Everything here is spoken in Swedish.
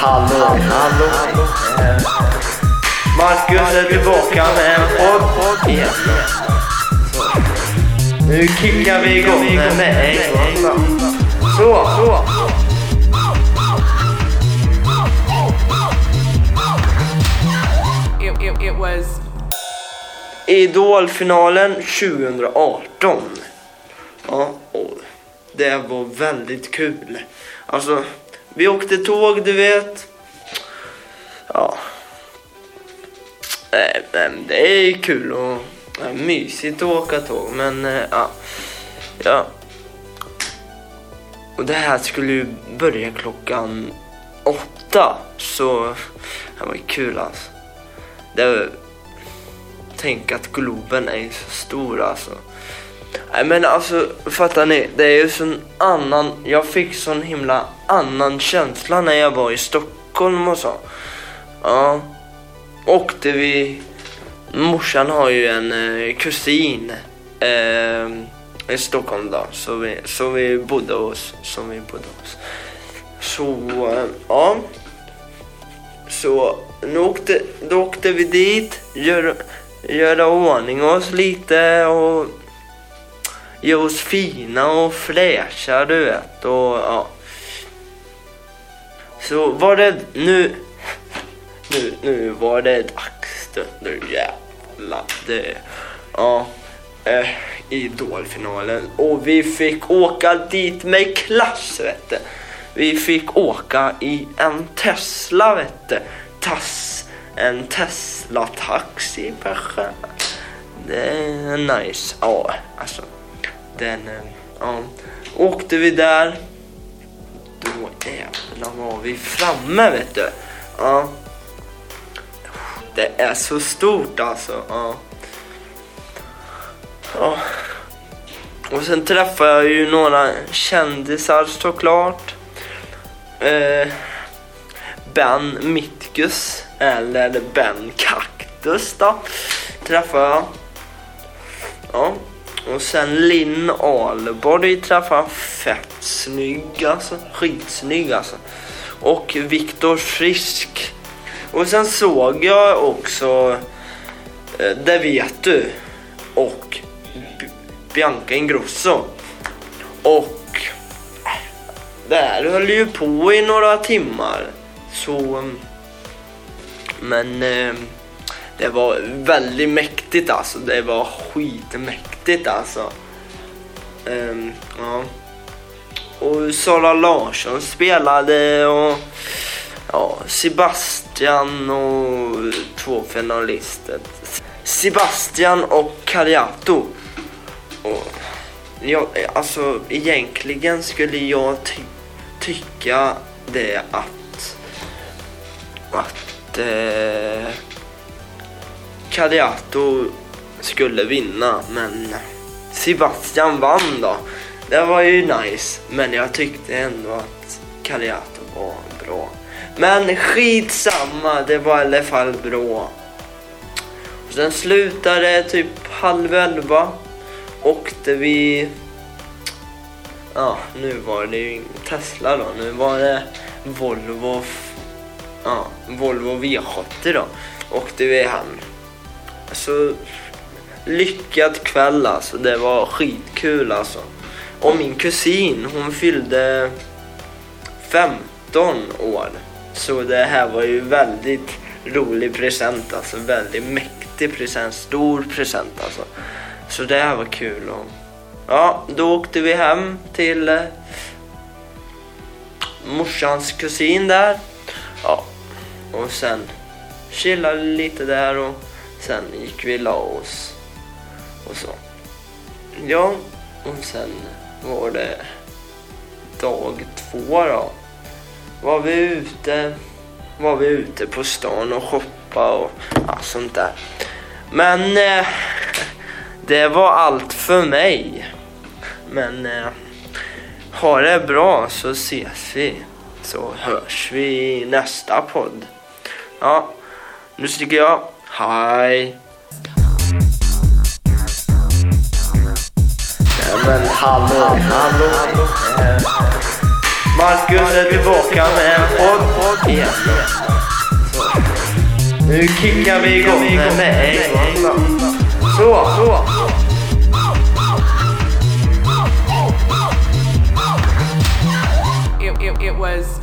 hallå, hallå. Marcus är tillbaka med en podd igen. Nu kickar vi igång den med en gång. Så, så. It, it, it was Idolfinalen 2018. Ja, och det var väldigt kul. Alltså, vi åkte tåg, du vet. Ja. Det är kul och mysigt att åka tåg, men eh, ja. ja. Och det här skulle ju börja klockan åtta, så det var kul alltså. Det, tänk att Globen är så stor alltså. Nej men alltså, fattar ni? Det är ju sån annan, jag fick sån himla annan känsla när jag var i Stockholm och så. Ja. Åkte vi, morsan har ju en eh, kusin eh, i Stockholm då, så vi, så vi bodde hos, som vi bodde hos. Så, eh, ja. Så nu åkte, då åkte vi dit, gör, göra ordning oss lite och gör oss fina och fräscha du vet och ja. Så var det nu, nu, nu var det dags då, nu jävlar. Det, ja, eh, Idolfinalen och vi fick åka dit med klass vet du. Vi fick åka i en Tesla vet du. Tass, en Tesla taxi kanske. Det är nice. Ja, alltså. Den, eh, ja. Åkte vi där. Då jävlar var vi framme vet du. Ja. Det är så stort alltså. Ja. Ja. Och sen träffade jag ju några kändisar såklart. Eh, Ben Mitkus, eller Ben Kaktus då, träffade jag. Ja. Och sen Linn Ahlborg träffade han Fett snygg alltså. Skitsnygg alltså. Och Viktor Frisk. Och sen såg jag också eh, Det vet du. Och B- Bianca Ingrosso. Och eh, det här höll ju på i några timmar. Så... Mm. Men eh, det var väldigt mäktigt alltså. Det var skitmäktigt alltså. Um, ja. Och Sara Larsson spelade och ja, Sebastian och två finalister. Sebastian och Cariato. Och ja, alltså egentligen skulle jag ty tycka det att att eh, Cariato skulle vinna men Sebastian vann då. Det var ju nice men jag tyckte ändå att Cariato var bra. Men skitsamma, det var i alla fall bra. Och sen slutade typ halv elva. Åkte vi... Ja, nu var det ju Tesla då. Nu var det Volvo... Ja, Volvo V70 då. Åkte vi hem. Alltså, lyckad kväll alltså. Det var skitkul alltså. Och min kusin, hon fyllde 15 år. Så det här var ju väldigt rolig present alltså. Väldigt mäktig present. Stor present alltså. Så det här var kul. Och, ja, då åkte vi hem till eh, morsans kusin där. Ja, och sen chillade lite där och sen gick vi och la oss. Och så. Ja, och sen var det dag två då. Var vi ute, var vi ute på stan och shoppa och ja, sånt där. Men eh, det var allt för mig. Men eh, ha det bra så ses vi. Så hörs vi i nästa podd. Ja, nu sticker jag. Hej! Nej men hallå, hallå. Eh, Marcus är tillbaka med en podd igen. Nu kickar vi igång med en gång då. Så, så. it, it, it was